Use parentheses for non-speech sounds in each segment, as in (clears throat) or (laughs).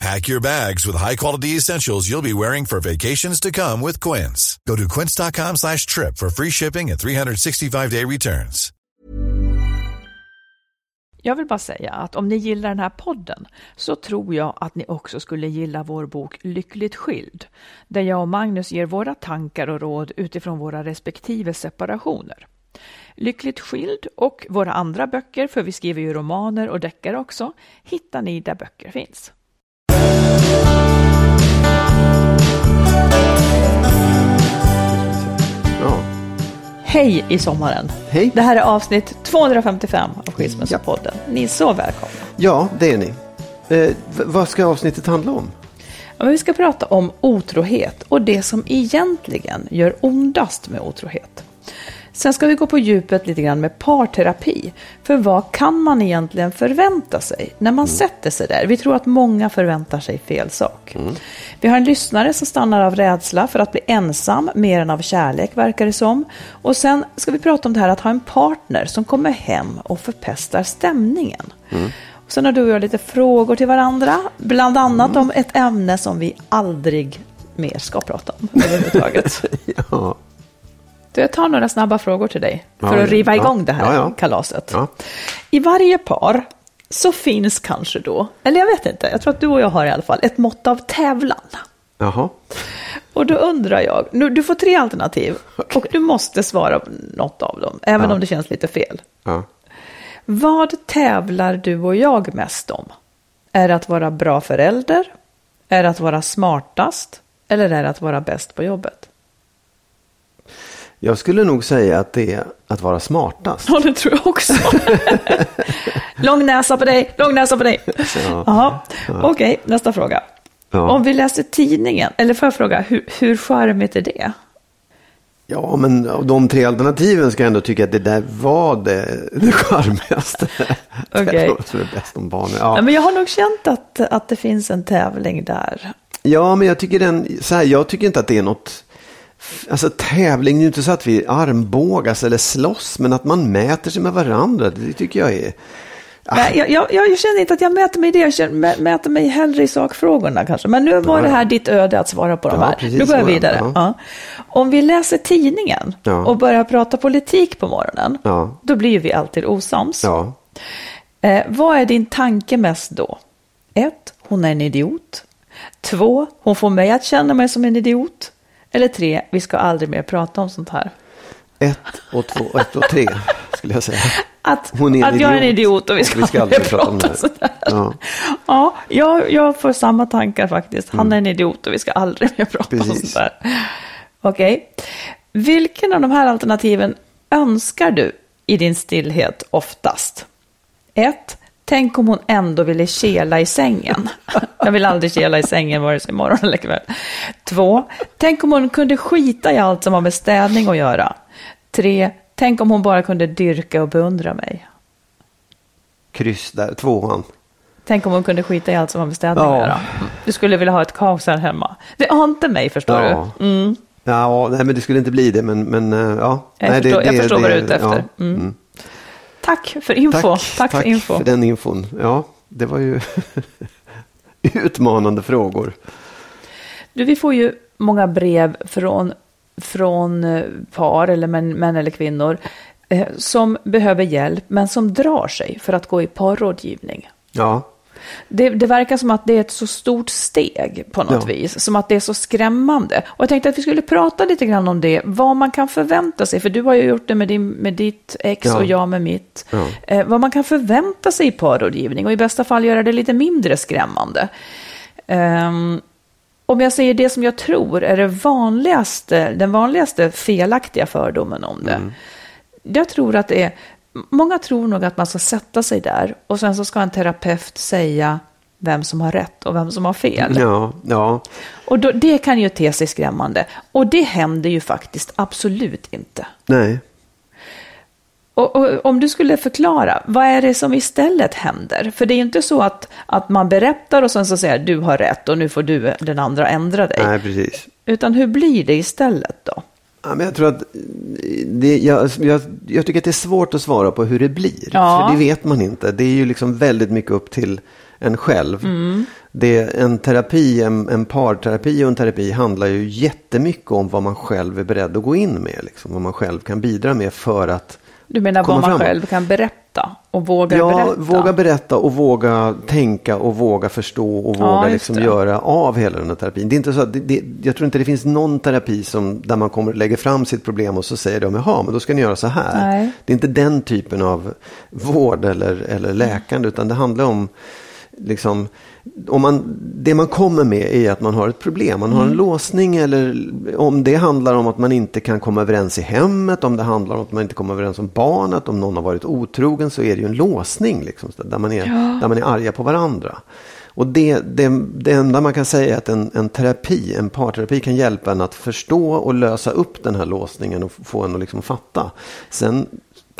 Pack your bags with high-quality essentials you'll be wearing for vacations to come with Quince. Go to quince.com slash trip for free shipping and 365-day returns. Jag vill bara säga att om ni gillar den här podden så tror jag att ni också skulle gilla vår bok Lyckligt skild, där jag och Magnus ger våra tankar och råd utifrån våra respektive separationer. Lyckligt skild och våra andra böcker, för vi skriver ju romaner och deckare också, hittar ni där böcker finns. Hej i sommaren! Hej. Det här är avsnitt 255 av Skilsmässopodden. Ni är så välkomna. ja, det är ni. Eh, vad ska avsnittet handla om? Ja, vi ska prata om otrohet och det som egentligen gör ondast med otrohet. Sen ska vi gå på djupet lite grann med parterapi. För vad kan man egentligen förvänta sig när man sätter sig där? Vi tror att många förväntar sig fel sak. Vi har en lyssnare som stannar av rädsla för att bli ensam mer än av kärlek verkar det som. Och sen ska vi prata om det här att ha en partner som kommer hem och förpestar stämningen. Och sen har du och jag lite frågor till varandra, bland annat om ett ämne som vi aldrig mer ska prata om överhuvudtaget. (laughs) Ja. Så jag tar några snabba frågor till dig för Ja, att riva ja. igång det här Ja, kalaset. I varje par så finns kanske då, eller jag vet inte, jag tror att du och jag har i alla fall ett mått av tävlan. Jaha. Och då undrar jag, nu, du får tre alternativ och du måste svara på något av dem, även om det känns lite fel. Vad tävlar du och jag mest om? Är det att vara bra förälder? Är det att vara smartast? Eller är det att vara bäst på jobbet? Jag skulle nog säga att det är att vara smartast. Ja, det tror jag också. (laughs) lång näsa på dig, lång näsa på dig. Ja. Jaha, okej, nästa fråga. Ja. Om vi läser tidningen, eller får jag fråga, hur, hur charmigt är det? Ja, men av de tre alternativen ska jag ändå tycka att det där var det, det charmigaste. (laughs) Okej. Det låter det bäst om barnen. Ja. Ja. men jag har nog känt att, att det finns en tävling där. ja, men jag tycker, den, så här, jag tycker inte att det är något... Alltså tävling, det är inte så att vi armbågas eller slåss, men att man mäter sig med varandra, det tycker jag är... Jag, jag, jag känner inte att jag mäter mig i det, jag känner, mä- mäter mig hellre i sakfrågorna kanske. Men nu var Ja, det här ditt öde att svara på de Ja, här. precis nu går jag vidare. Ja. Ja. Om vi läser tidningen och börjar prata politik på morgonen, då blir vi alltid osams. Eh, vad är din tanke mest då? Ett, hon är en idiot. Två, hon får mig att känna mig som en idiot. Eller tre, vi ska aldrig mer prata om sånt här. ett och två, ett och tre skulle jag säga. Att, Hon är att jag är en idiot. idiot och vi ska, aldrig prata om det. sånt här. Ja. Ja, jag, jag får samma tankar faktiskt. Han är en idiot och vi ska aldrig mer prata om Mm. Precis. sånt där. Okej. Vilken av de här alternativen önskar du i din stillhet oftast? Ett. Tänk om hon ändå ville kela i sängen. (laughs) Jag vill aldrig kela i sängen vare sig morgon eller kväll. Två. Tänk om hon kunde skita i allt som har med städning att göra. Tre. Tänk om hon bara kunde dyrka och beundra mig. Kryss där, tvåan. Tänk om hon kunde skita i allt som har med städning Ja. att göra. Du skulle vilja ha ett kaos här hemma. Det har inte mig, förstår Ja. du. Mm. Ja, nej, men det skulle inte bli det, men, men eh, ja. Jag nej, förstår- jag förstår vad du är ute ja. efter. Mm. Tack för info. Tack, för info. för den infon. Ja, det var ju (laughs) utmanande frågor. Du, vi får ju många brev från, från eh, par, eller män, män eller kvinnor, eh, som behöver hjälp, men som drar sig för att gå i parrådgivning. Ja, Det, det verkar som att det är ett så stort steg på något Ja. vis. Som att det är så skrämmande. Och jag tänkte att vi skulle prata lite grann om det. Vad man kan förvänta sig. För du har ju gjort det med, din, med ditt ex Ja. och jag med mitt. Ja. Eh, vad man kan förvänta sig i parrådgivning. Och i bästa fall göra det lite mindre skrämmande. Ehm, om jag säger det som jag tror är det vanligaste, den vanligaste felaktiga fördomen om det. Jag tror att det är, många tror nog att man ska sätta sig där och sen så ska en terapeut säga vem som har rätt och vem som har fel. Ja, ja. Och då, det kan ju te sig skrämmande. Och det händer ju faktiskt absolut inte. Nej. Och, och om du skulle förklara, vad är det som istället händer? För det är ju inte så att, att man berättar och sen så säger du har rätt och nu får du den andra ändra dig. Nej, precis. Utan hur blir det istället då? Ja, men jag tror att det, jag, jag, jag tycker att det är svårt att svara på hur det blir. Ja. För det vet man inte. Det är ju liksom väldigt mycket upp till en själv. Mm. Det, en terapi, en, en parterapi och en terapi handlar ju jättemycket om vad man själv är beredd att gå in med. Liksom, vad man själv kan bidra med för att Du menar vad man framåt. själv kan berätta och våga Ja, berätta? våga berätta och våga tänka och våga förstå och Ja, våga liksom göra av hela den här terapin. Det är inte så att det, det, jag tror inte det finns någon terapi som, där man kommer lägga fram sitt problem och så säger de, jaha, men då ska ni göra så här. Nej. Det är inte den typen av vård eller, eller läkande, utan det handlar om liksom, om man, det man kommer med är att man har ett problem, man har Mm. en låsning eller om det handlar om att man inte kan komma överens i hemmet, om det handlar om att man inte kommer överens om barnet, om någon har varit otrogen så är det ju en låsning liksom, där, man är, där man är arga på varandra. Och det, det, det enda man kan säga är att en, en terapi, en parterapi kan hjälpa en att förstå och lösa upp den här låsningen och få en att liksom fatta. Sen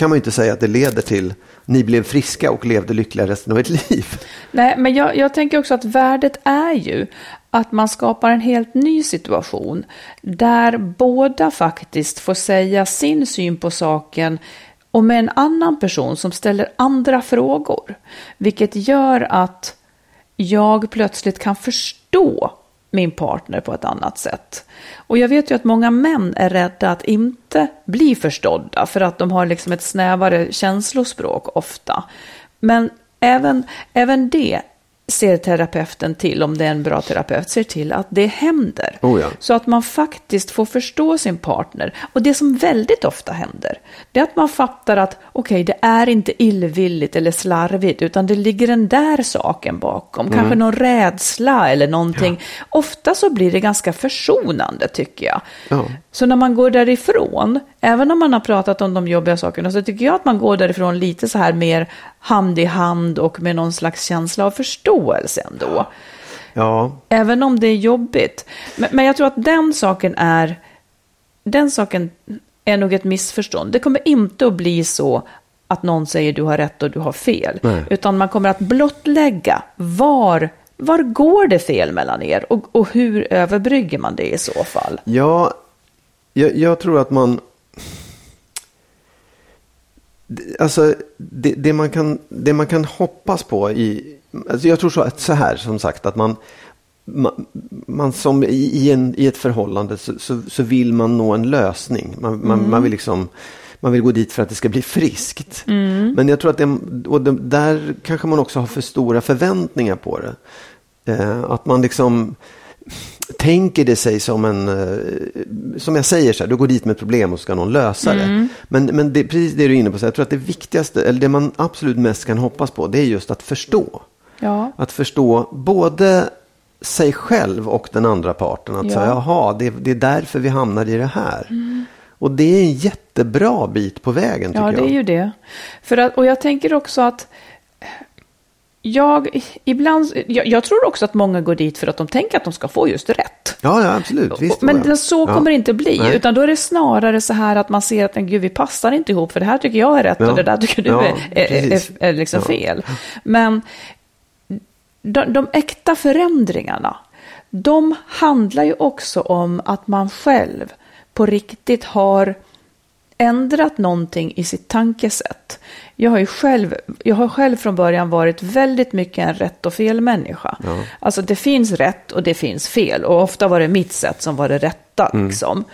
kan man ju inte säga att det leder till ni blev friska och levde lyckliga resten av ert liv. Nej, men jag, jag tänker också att värdet är ju att man skapar en helt ny situation där båda faktiskt får säga sin syn på saken och med en annan person som ställer andra frågor. Vilket gör att jag plötsligt kan förstå min partner på ett annat sätt. Och jag vet ju att många män är rädda att inte bli förstådda för att de har liksom ett snävare känslospråk ofta. Men även, även det ser terapeuten till, om det är en bra terapeut, ser till att det händer. Oh ja. Så att man faktiskt får förstå sin partner. Och det som väldigt ofta händer, det är att man fattar att okej, det är inte illvilligt eller slarvigt, utan det ligger den där saken bakom. Mm. Kanske någon rädsla eller någonting. Ofta så blir det ganska försonande, tycker jag. Ja. Så när man går därifrån, även om man har pratat om de jobbiga sakerna, så tycker jag att man går därifrån lite så här mer hand i hand och med någon slags känsla av förståelse ändå. Ja, Även om det är jobbigt. Men, men jag tror att den saken är, den saken är nog ett missförstånd. Det kommer inte att bli så att någon säger du har rätt och du har fel. Nej. Utan man kommer att blottlägga var, var går det fel mellan er och, och hur överbrygger man det i så fall? Ja, jag, jag tror att man... Alltså, det, det, man kan, det man kan hoppas på i... Alltså jag tror så, att så här, som sagt, att man... Man, man som i, en, i ett förhållande så, så, så vill man nå en lösning. Man, man, man vill liksom... Man vill gå dit för att det ska bli friskt. Men jag tror att det, och det, där kanske man också har för stora förväntningar på det. Eh, att man liksom tänker det sig som en, eh, som jag säger, så här, du går dit med ett problem och ska någon lösa det. Men, men det är precis det du är inne på, så jag tror att det viktigaste, eller det man absolut mest kan hoppas på, det är just att förstå. Ja, Att förstå både sig själv och den andra parten. Att Ja. säga, jaha, det, det är därför vi hamnar i det här. Och det är en jättebra bit på vägen tycker ja det jag. är ju det. För att, och jag tänker också att jag, ibland, jag, jag tror också att många går dit för att de tänker att de ska få just rätt. Ja, ja absolut. Visst, men ja. det- så Ja. kommer det inte bli, Nej. utan då är det snarare så här att man ser att gud, vi passar inte ihop, för det här tycker jag är rätt Ja. och det där tycker du Ja, är, är, är, är liksom Ja. fel. Men de, de äkta förändringarna, de handlar ju också om att man själv på riktigt har ändrat någonting i sitt tankesätt. Jag har ju själv, jag har själv från början varit väldigt mycket en rätt och fel människa. Alltså det finns rätt och det finns fel och ofta var det mitt sätt som var det rätta. Liksom.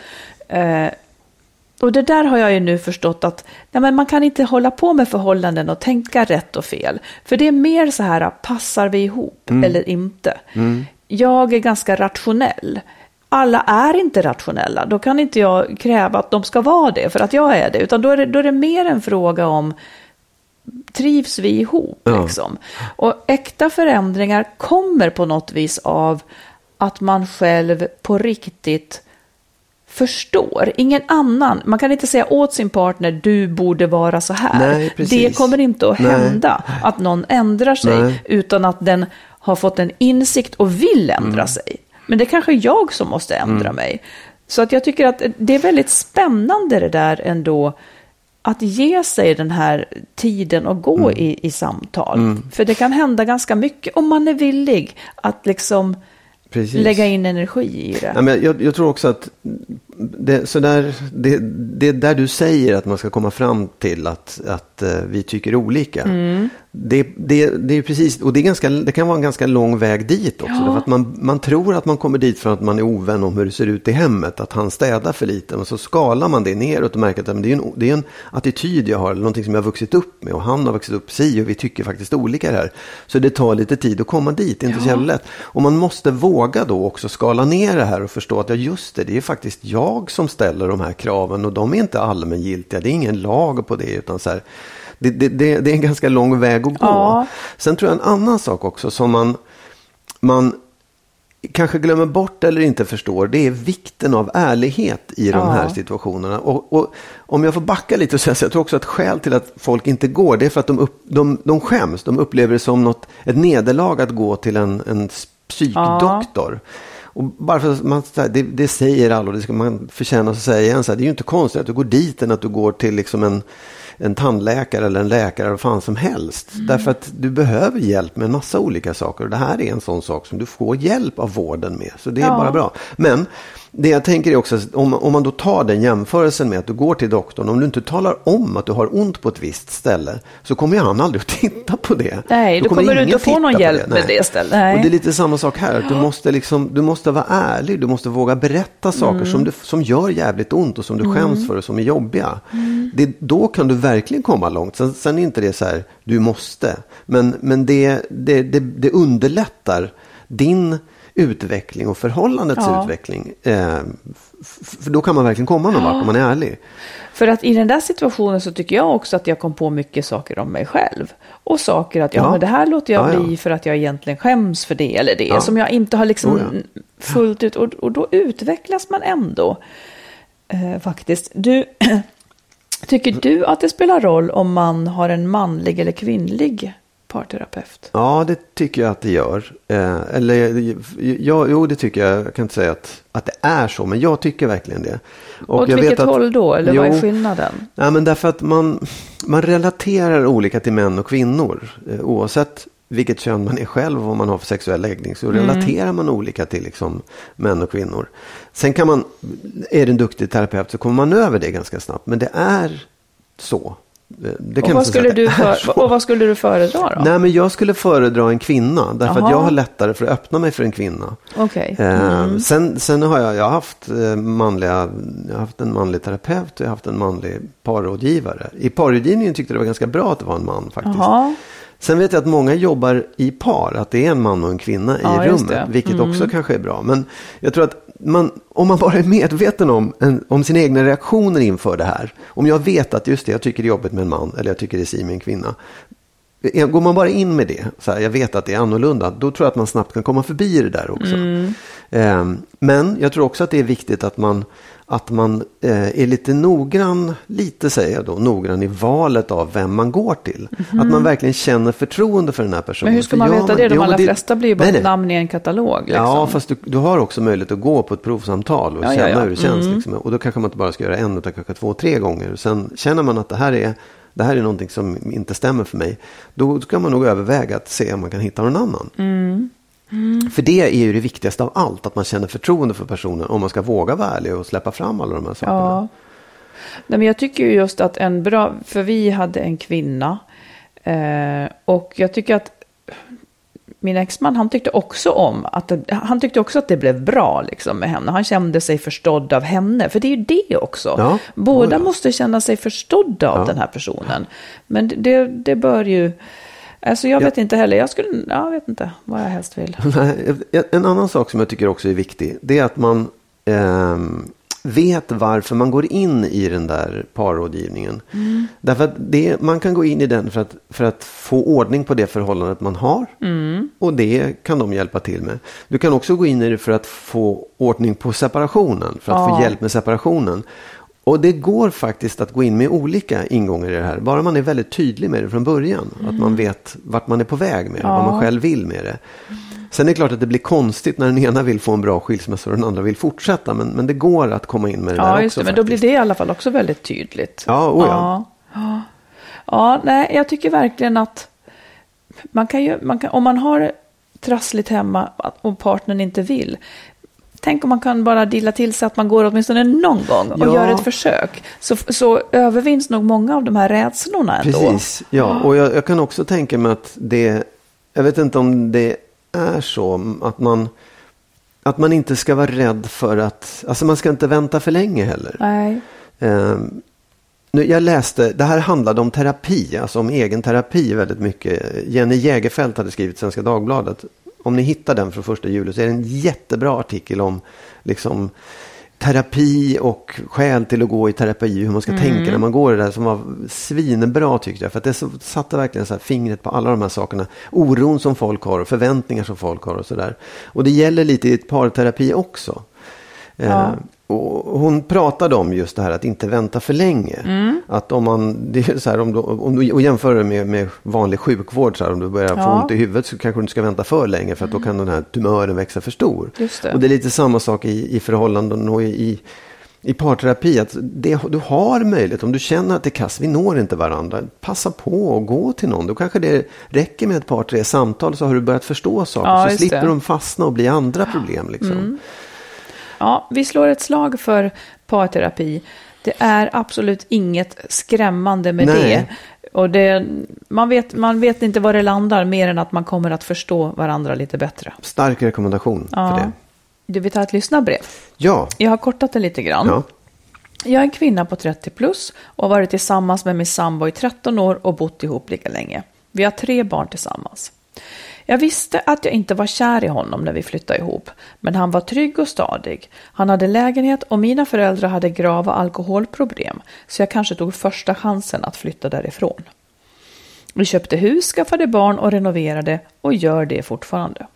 Eh, och det där har jag ju nu förstått att nej, men man kan inte hålla på med förhållanden och tänka rätt och fel. För det är mer så här, passar vi ihop eller inte? Jag är ganska rationell. Alla är inte rationella. Då kan inte jag kräva att de ska vara det för att jag är det. Utan då är det, då är det mer en fråga om trivs vi ihop? Ja. Liksom? Och äkta förändringar kommer på något vis av att man själv på riktigt förstår. Ingen annan, man kan inte säga åt sin partner du borde vara så här. Nej, det kommer inte att Nej. hända att någon ändrar sig Nej. utan att den har fått en insikt och vill ändra Mm. sig. Men det är kanske jag som måste ändra mig. Så att jag tycker att det är väldigt spännande det där ändå. Att ge sig den här tiden och gå Mm. i, i samtal. För det kan hända ganska mycket om man är villig att liksom Precis. lägga in energi i det. Ja, men jag, jag tror också att det, så där, det, det där du säger att man ska komma fram till att, att eh, vi tycker olika. Mm. Det, det, det är precis, och det, är ganska, det kan vara en ganska lång väg dit också. Ja. Att man, man tror att man kommer dit för att man är ovän om hur det ser ut i hemmet. Att han städar för lite. Och så skalar man det neråt och märker att det, är en, det är en attityd jag har. Eller någonting som jag har vuxit upp med. Och han har vuxit upp si och vi tycker faktiskt olika här. Så det tar lite tid att komma dit. Det är inte så jävla lätt. Och man måste våga då också skala ner det här och förstå att ja just det, det är faktiskt jag som ställer de här kraven. Och de är inte allmängiltiga. Det är ingen lag på det. Utan så här, det, det, det, det är en ganska lång väg att gå. Ja. Sen tror jag en annan sak också som man, man kanske glömmer bort eller inte förstår. Det är vikten av ärlighet i de Ja. här situationerna. Och, och om jag får backa lite och säga så jag tror också att skäl till att folk inte går det är för att de, upp, de, de skäms. De upplever det som något, ett nederlag att gå till en, en psykdoktor. Och bara för att man, det, det säger alla och det ska man förtjäna att säga igen. Så här, det är ju inte konstigt att du går dit än att du går till liksom en, en tandläkare eller en läkare eller vad fan som helst. Därför att du behöver hjälp med en massa olika saker. Och det här är en sån sak som du får hjälp av vården med. Så det är Ja. bara bra. Men det jag tänker är också, om, om man då tar den jämförelsen med att du går till doktorn. Om du inte talar om att du har ont på ett visst ställe. Så kommer ju han aldrig att (laughs) titta på det. Nej, då kommer du ingen inte få någon hjälp med Nej. det stället. Nej. Och det är lite samma sak här. Att du, måste liksom, du måste vara ärlig. Du måste våga berätta saker Mm. som, du, som gör jävligt ont och som du skäms för och som är jobbiga. Det, då kan du verkligen komma långt. Sen, sen är inte det så här, du måste. Men, men det, det, det, det underlättar din utveckling och förhållandets Ja. utveckling. Eh, för då kan man verkligen komma någon vart om man är ärlig. För att i den där situationen så tycker jag också att jag kom på mycket saker om mig själv. Och saker att ja, Ja. men det här låter jag Ja, ja. bli för att jag egentligen skäms för det eller det. Ja. Som jag inte har liksom Oh, ja. fullt ut. Och, och då utvecklas man ändå eh, faktiskt. Du, (clears throat) tycker du att det spelar roll om man har en manlig eller kvinnlig parterapeut? Ja, det tycker jag att det gör. Eh, eller, ja, jo, det tycker jag. Jag kan inte säga att, att det är så, men jag tycker verkligen det. Och Åt jag vilket att- håll då? Eller vad är Jo, skillnaden? Nej, men därför att man, man relaterar olika till män och kvinnor. Eh, oavsett vilket kön man är själv och vad man har för sexuell läggning så Mm. relaterar man olika till liksom, män och kvinnor. Sen kan man, är det en duktig terapeut så kommer man över det ganska snabbt. Men det är så. Eh, Och vad, skulle att du för, (laughs) och vad skulle du föredra då? Nej, men jag skulle föredra en kvinna. Därför att Jaha. jag har lättare för att öppna mig för en kvinna. Okej. Eh, Mm. sen, sen har jag, jag har haft eh, manliga, jag har haft en manlig terapeut och jag har haft en manlig parrådgivare. I parrådgivningen tyckte jag det var ganska bra att det var en man faktiskt. Jaha. Sen vet jag att många jobbar i par, att det är en man och en kvinna Ja, i rummet. det. Mm. Vilket också kanske är bra. Men jag tror att man, om man bara är medveten om, en, om sina egna reaktioner inför det här. Om jag vet att just det, jag tycker det är jobbigt med en man eller jag tycker det är si med en kvinna. Eh, Går man bara in med det, så här, jag vet att det är annorlunda, då tror jag att man snabbt kan komma förbi det där också. Eh, men jag tror också att det är viktigt att man, att man eh, är lite noggrann, lite säger jag då, noggrann i valet av vem man går till. Att man verkligen känner förtroende för den här personen. Men hur ska man veta det? De allra det- flesta blir ju bara Nej, nej. namn i en katalog. Liksom. Ja, fast du, du har också möjlighet att gå på ett provsamtal och Ja, ja, känna ja. hur det känns. Mm. Liksom. Och då kanske man inte bara ska göra en utan kanske två, tre gånger. Sen känner man att det här är, det här är någonting som inte stämmer för mig. Då ska man nog överväga att se om man kan hitta någon annan. Mm. För det är ju det viktigaste av allt, att man känner förtroende för personen om man ska våga vara ärlig och släppa fram alla de här sakerna. Ja. Nej, men jag tycker ju just att en bra, för vi hade en kvinna. Eh, och jag tycker att min exman, han tyckte också om att det, han tyckte också att det blev bra liksom med henne. Han kände sig förstådd av henne, för det är ju det också. Ja. Båda Ja, ja. måste känna sig förstådda av den här personen. Men det, det bör ju, alltså jag Ja. vet inte heller, jag skulle, jag vet inte vad jag helst vill. (laughs) En annan sak som jag tycker också är viktig. Det är att man ehm, vet varför man går in i den där parrådgivningen. Därför att det, man kan gå in i den för att, för att få ordning på det förhållandet man har. Och det kan de hjälpa till med. Du kan också gå in i det för att få ordning på separationen. För att få Ja. hjälp med separationen. Och det går faktiskt att gå in med olika ingångar i det här. Bara man är väldigt tydlig med det från början. Att man vet vart man är på väg med det. Vad man själv vill med det. Sen är det klart att det blir konstigt när den ena vill få en bra skilsmässa och den andra vill fortsätta. Men, men det går att komma in med det Ja, där just också. det, men då blir faktiskt. det i alla fall också väldigt tydligt. Ja, oh ja. Ja, ja. ja nej, jag tycker verkligen att man kan ju, man kan, om man har trassligt hemma och partnern inte vill, tänk om man kan bara dilla till sig att man går åtminstone någon gång och Ja. gör ett försök. Så, så övervinns nog många av de här rädslorna ändå. Precis, ja. Och jag, jag kan också tänka mig att det, jag vet inte om det är så att man, att man inte ska vara rädd för att, alltså man ska inte vänta för länge heller. Nej. Ehm, nu, jag läste, det här handlade om terapi, alltså om egen terapi väldigt mycket. Jenny Jägerfeld hade skrivit Svenska Dagbladet. Om ni hittar den från första juli så är det en jättebra artikel om liksom, terapi och skäl till att gå i terapi. Hur man ska tänka när man går det där som var svinbra tyckte jag. För att det så, satte verkligen så fingret på alla de här sakerna. Oron som folk har och förväntningar som folk har och sådär. Och det gäller lite i ett parterapi också. Eh, Ja. Och hon pratade om just det här att inte vänta för länge. Att om man, det är så här, om du, om du och jämför det med, med vanlig sjukvård, så här, om du börjar få Ja. ont i huvudet så kanske du inte ska vänta för länge för att då kan den här tumören växa för stor. Det. Och det är lite samma sak i, i förhållanden och i, i, i parterapi. Att det, du har möjlighet, om du känner att det är kass, vi når inte varandra, passa på och gå till någon. Då kanske det räcker med ett par, tre samtal så har du börjat förstå saker. Ja, så slipper det. de fastna och bli andra problem. Liksom. Ja, vi slår ett slag för parterapi. Det är absolut inget skrämmande med Nej. det. Och det, man, vet, man vet inte var det landar mer än att man kommer att förstå varandra lite bättre. Stark rekommendation för det. Du vill ta ett lyssnarbrev? Ja, Jag har kortat det lite grann. ja. Jag är en kvinna på 30 plus och har varit tillsammans med min sambo i 13 år och bott ihop lika länge. Vi har tre barn tillsammans. Jag visste att jag inte var kär i honom när vi flyttade ihop, men han var trygg och stadig. Han hade lägenhet och mina föräldrar hade grava alkoholproblem, så jag kanske tog första chansen att flytta därifrån. Vi köpte hus, skaffade barn och renoverade och gör det fortfarande.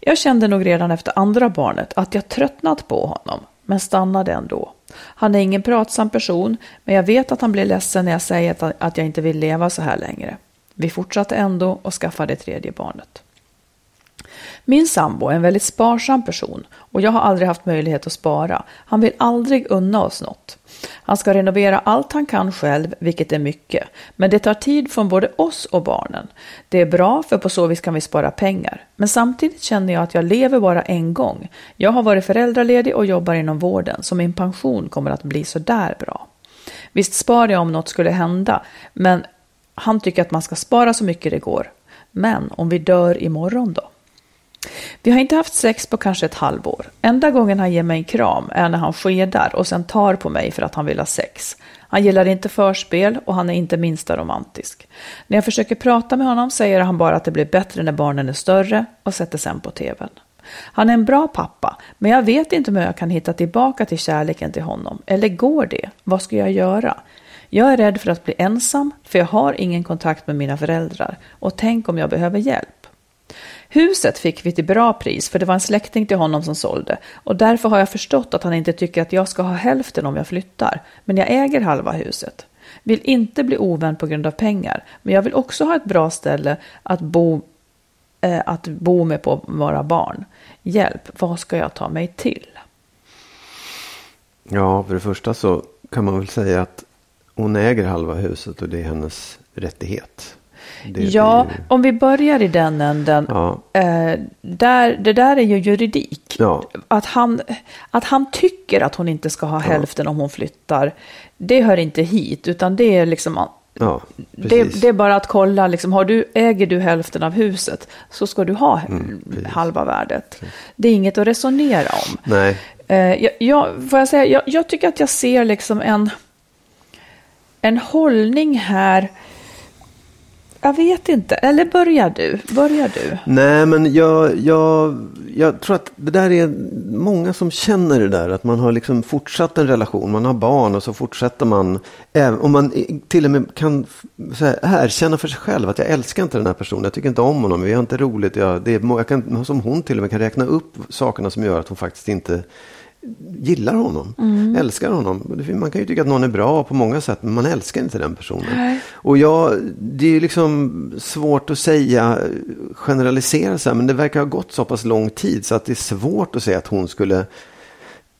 Jag kände nog redan efter andra barnet att jag tröttnat på honom, men stannade ändå. Han är ingen pratsam person, men jag vet att han blir ledsen när jag säger att- jag inte vill leva så här längre. Vi fortsatte ändå och skaffade tredje barnet. Min sambo är en väldigt sparsam person och jag har aldrig haft möjlighet att spara. Han vill aldrig unna oss något. Han ska renovera allt han kan själv, vilket är mycket. Men det tar tid från både oss och barnen. Det är bra för på så vis kan vi spara pengar. Men samtidigt känner jag att jag lever bara en gång. Jag har varit föräldraledig och jobbar inom vården, så min pension kommer att bli sådär bra. Visst sparar jag om något skulle hända, men han tycker att man ska spara så mycket det går. Men om vi dör imorgon då? Vi har inte haft sex på kanske ett halvår. Enda gången han ger mig en kram är när han skedar och sen tar på mig för att han vill ha sex. Han gillar inte förspel och han är inte minsta romantisk. När jag försöker prata med honom säger han bara att det blir bättre när barnen är större och sätter sen på tvn. Han är en bra pappa, men jag vet inte om jag kan hitta tillbaka till kärleken till honom. Eller går det? Vad ska jag göra? Jag är rädd för att bli ensam, för jag har ingen kontakt med mina föräldrar. Och tänk om jag behöver hjälp. Huset fick vi till bra pris för det var en släkting till honom som sålde och därför har jag förstått att han inte tycker att jag ska ha hälften om jag flyttar. Men jag äger halva huset. Vill inte bli ovän på grund av pengar, men jag vill också ha ett bra ställe att bo, eh, att bo med på våra barn. Hjälp, vad ska jag ta mig till? ja, för det första så kan man väl säga att hon äger halva huset och det är hennes rättighet. Det ja, ju- om vi börjar i den änden. Ja. Eh, där, det där är ju juridik. Ja. Att, han, att han tycker att hon inte ska ha hälften om hon flyttar, det hör inte hit. Utan det är liksom Ja, det, precis. det är bara att kolla, liksom, har du, äger du hälften av huset så ska du ha Mm, halva värdet. Det är inget att resonera om. Nej, Eh, jag, jag, får jag, säga, jag, jag tycker att jag ser liksom en, en hållning här. Jag vet inte, eller börjar du? Börjar du? Nej, men jag, jag, jag tror att det där är många som känner det där. Att man har liksom fortsatt en relation, man har barn och så fortsätter man. Om man till och med kan så här, erkänna för sig själv att jag älskar inte den här personen. Jag tycker inte om honom, vi har inte roligt. Jag, det är, jag kan, som hon till och med kan räkna upp sakerna som gör att hon faktiskt inte gillar honom, älskar honom. Man kan ju tycka att någon är bra på många sätt, men man älskar inte den personen. Nej. Och jag, det är ju liksom svårt att säga, generalisera så här, men det verkar ha gått så pass lång tid så att det är svårt att säga att hon skulle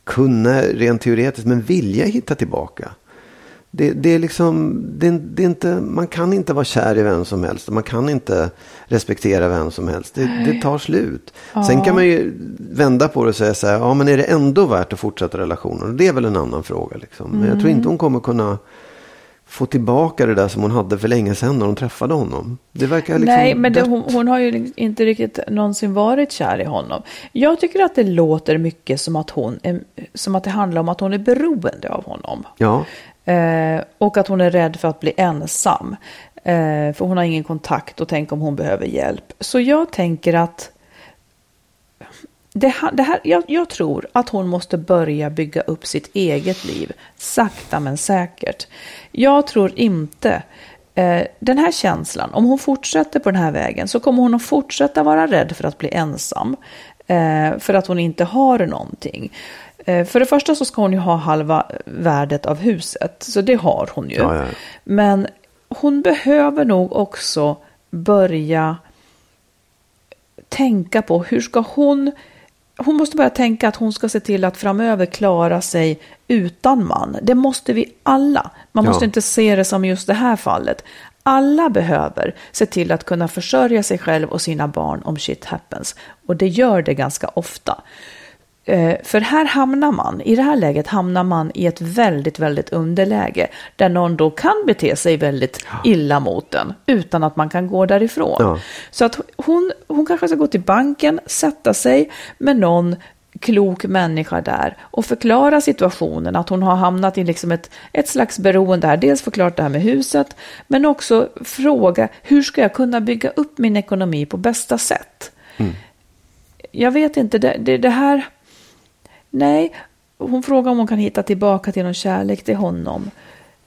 kunna rent teoretiskt, men vilja hitta tillbaka. Det, det är liksom, det, det är inte, man kan inte vara kär i vem som helst. Man kan inte respektera vem som helst. Det, det tar slut. Sen kan man ju vända på det och säga så här, ja men är det ändå värt att fortsätta relationen? Och det är väl en annan fråga. Liksom. Men jag tror inte hon kommer kunna få tillbaka det där som hon hade för länge sedan när hon träffade honom. Det verkar liksom Nej, men det, hon, hon har ju inte riktigt någonsin varit kär i honom. Jag tycker att det låter mycket som att, hon är, som att det handlar om att hon är beroende av honom. Ja, Eh, och att hon är rädd för att bli ensam. Eh, för hon har ingen kontakt och tänk om hon behöver hjälp. Så jag tänker att det här, det här, jag, jag tror att hon måste börja bygga upp sitt eget liv, sakta men säkert. Jag tror inte, eh, den här känslan, om hon fortsätter på den här vägen så kommer hon att fortsätta vara rädd för att bli ensam. Eh, för att hon inte har någonting. Eh, för det första så ska hon ju ha halva värdet av huset, så det har hon ju. Ja, ja. Men hon behöver nog också börja tänka på hur ska hon... Hon måste börja tänka att hon ska se till att framöver klara sig utan man. Det måste vi alla. Man Ja. måste inte se det som just det här fallet. Alla behöver se till att kunna försörja sig själv och sina barn om shit happens. Och det gör det ganska ofta. Eh, För här hamnar man, i det här läget hamnar man i ett väldigt, väldigt underläge. Där någon då kan bete sig väldigt illa mot en utan att man kan gå därifrån. Ja. Så att hon, hon kanske ska gå till banken, sätta sig med någon klok människa där och förklara situationen, att hon har hamnat i liksom ett, ett slags beroende här. Dels förklarat det här med huset, men också fråga hur ska jag kunna bygga upp min ekonomi på bästa sätt? Jag vet inte, det, det, det här... Nej, hon frågar om hon kan hitta tillbaka till någon kärlek till honom.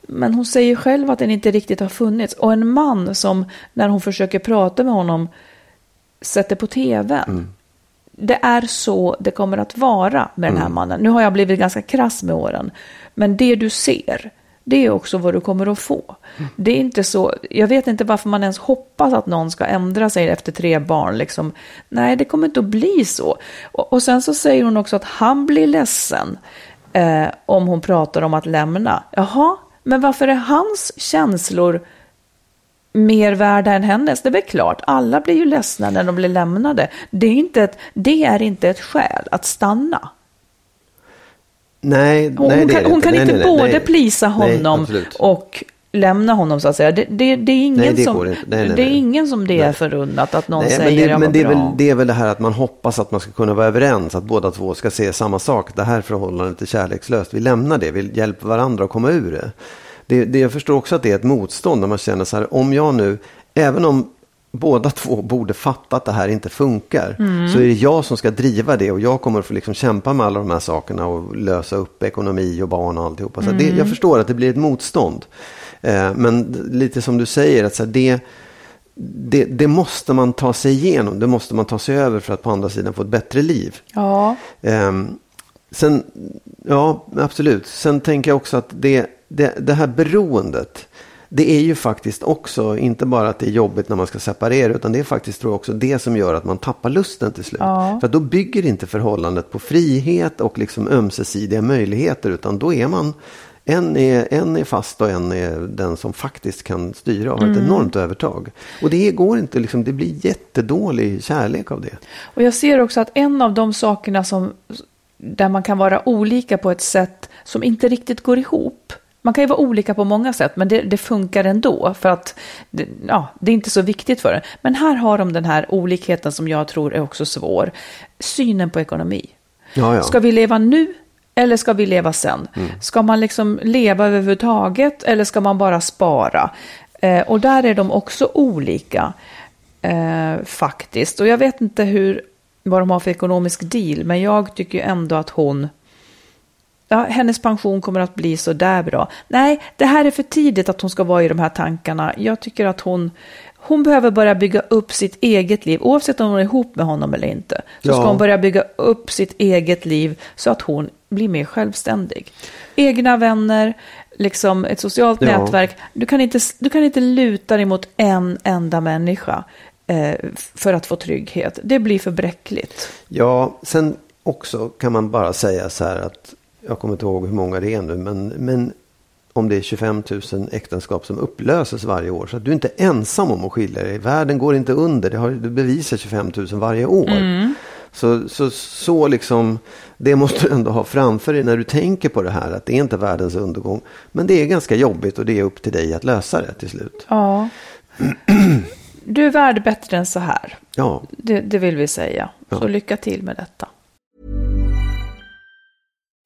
Men hon säger själv att den inte riktigt har funnits. Och en man som, när hon försöker prata med honom, sätter på tvn. Det är så det kommer att vara med den här mannen. Nu har jag blivit ganska krass med åren. Men det du ser, det är också vad du kommer att få. Det är inte så, jag vet inte varför man ens hoppas att någon ska ändra sig efter tre barn. Liksom. Nej, det kommer inte att bli så. Och, och sen så säger hon också att han blir ledsen eh, om hon pratar om att lämna. Jaha, men varför är hans känslor mer värda än hennes? Det är väl klart, alla blir ju ledsna när de blir lämnade. Det är inte ett, det är inte ett skäl att stanna nej, Hon, nej, hon kan, hon kan Nej, inte nej, både nej. plisa honom och lämna honom så att säga. Det, det, det är ingen det som, det är ingen som det är förunnat att någon säger men det, jag men var det, är väl, det är väl det här att man hoppas att man ska kunna vara överens, att båda två ska se samma sak. Det här förhållandet är kärlekslöst, vi lämnar det, vi hjälper varandra att komma ur det. det, det jag förstår också att det är ett motstånd när man känner så här, om jag nu, även om båda två borde fatta att det här inte funkar, Mm. så är det jag som ska driva det och jag kommer att få liksom kämpa med alla de här sakerna och lösa upp ekonomi och barn och alltihopa. Så det, Mm. jag förstår att det blir ett motstånd. Eh, men lite som du säger, att så här, det, det, det måste man ta sig igenom, det måste man ta sig över för att på andra sidan få ett bättre liv. Ja, Ehm, sen, ja absolut. Sen tänker jag också att det, det, det här beroendet, det är ju faktiskt också, inte bara att det är jobbigt när man ska separera, utan det är faktiskt tror jag också det som gör att man tappar lusten till slut. Ja. För då bygger inte förhållandet på frihet och liksom ömsesidiga möjligheter, utan då är man en är, en är fast och en är den som faktiskt kan styra och har ett enormt övertag. Och det går inte, liksom, det blir jättedålig kärlek av det. och jag ser också att en av de sakerna som, där man kan vara olika på ett sätt som inte riktigt går ihop. Man kan ju vara olika på många sätt, men det, det funkar ändå. För att det, ja, det är inte så viktigt för en. Men här har de den här olikheten som jag tror är också svår. Synen på ekonomi. Ja, ja. Ska vi leva nu eller ska vi leva sen? Ska man liksom leva överhuvudtaget eller ska man bara spara? Eh, och där är de också olika eh, faktiskt. Och jag vet inte hur, vad de har för ekonomisk deal, men jag tycker ju ändå att hon Ja, hennes pension kommer att bli så där bra. Nej, det här är för tidigt att hon ska vara i de här tankarna. Jag tycker att hon, hon behöver börja bygga upp sitt eget liv, oavsett om hon är ihop med honom eller inte. Så Ja. ska hon börja bygga upp sitt eget liv så att hon blir mer självständig. Egna vänner, liksom ett socialt Ja. nätverk. Du kan, inte, du kan inte luta dig mot en enda människa eh, för att få trygghet. Det blir för bräckligt. Ja, sen också kan man bara säga så här att jag kommer inte ihåg hur många det är nu, men, men om det är 25 000 äktenskap som upplöses varje år. Så att du är inte ensam om att skilja dig. Världen går inte under. Det har du bevisar 25 000 varje år. Så, så, så liksom, det måste du ändå ha framför dig när du tänker på det här. Att det är inte världens undergång. Men det är ganska jobbigt och det är upp till dig att lösa det till slut. Ja. Du är värd bättre än så här. Ja, Det, det vill vi säga. Så Ja. lycka till med detta.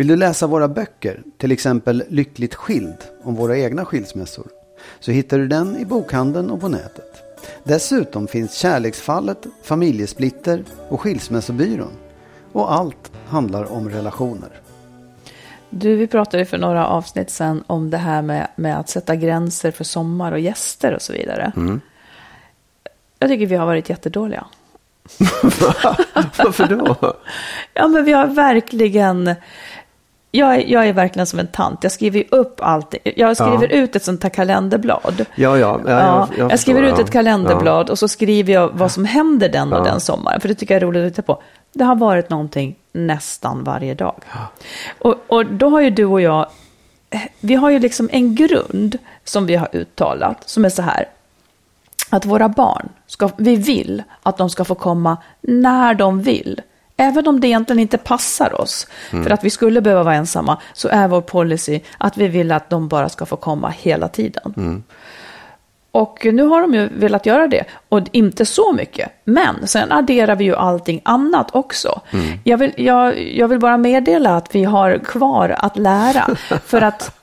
Vill du läsa våra böcker, till exempel Lyckligt skild om våra egna skilsmässor, så hittar du den i bokhandeln och på nätet. Dessutom finns Kärleksfallet, Familjesplitter och Skilsmässobyrån. Och allt handlar om relationer. Du, vi pratade för några avsnitt sedan om det här med, med att sätta gränser för sommar och gäster och så vidare. Jag tycker vi har varit jättedåliga. (laughs) varför då? (laughs) Ja, men vi har verkligen... Jag är, jag är verkligen som en tant. Jag skriver ju upp allt. Jag skriver ut ett sånt här kalenderblad. Ja, ja. ja, Ja, jag, jag, jag skriver ut ett ja. kalenderblad och så skriver jag vad som händer den och Ja. den sommaren. För det tycker jag är roligt att titta på. Det har varit någonting nästan varje dag. Och, och då har ju du och jag, eh, vi har ju liksom en grund som vi har uttalat som är så här. Att våra barn, ska, vi vill att de ska få komma när de vill. Även om det egentligen inte passar oss, för att vi skulle behöva vara ensamma, så är vår policy att vi vill att de bara ska få komma hela tiden. Och nu har de ju velat göra det, och inte så mycket. Men sen adderar vi ju allting annat också. Jag, vill, jag, jag vill bara meddela att vi har kvar att lära. (laughs) För att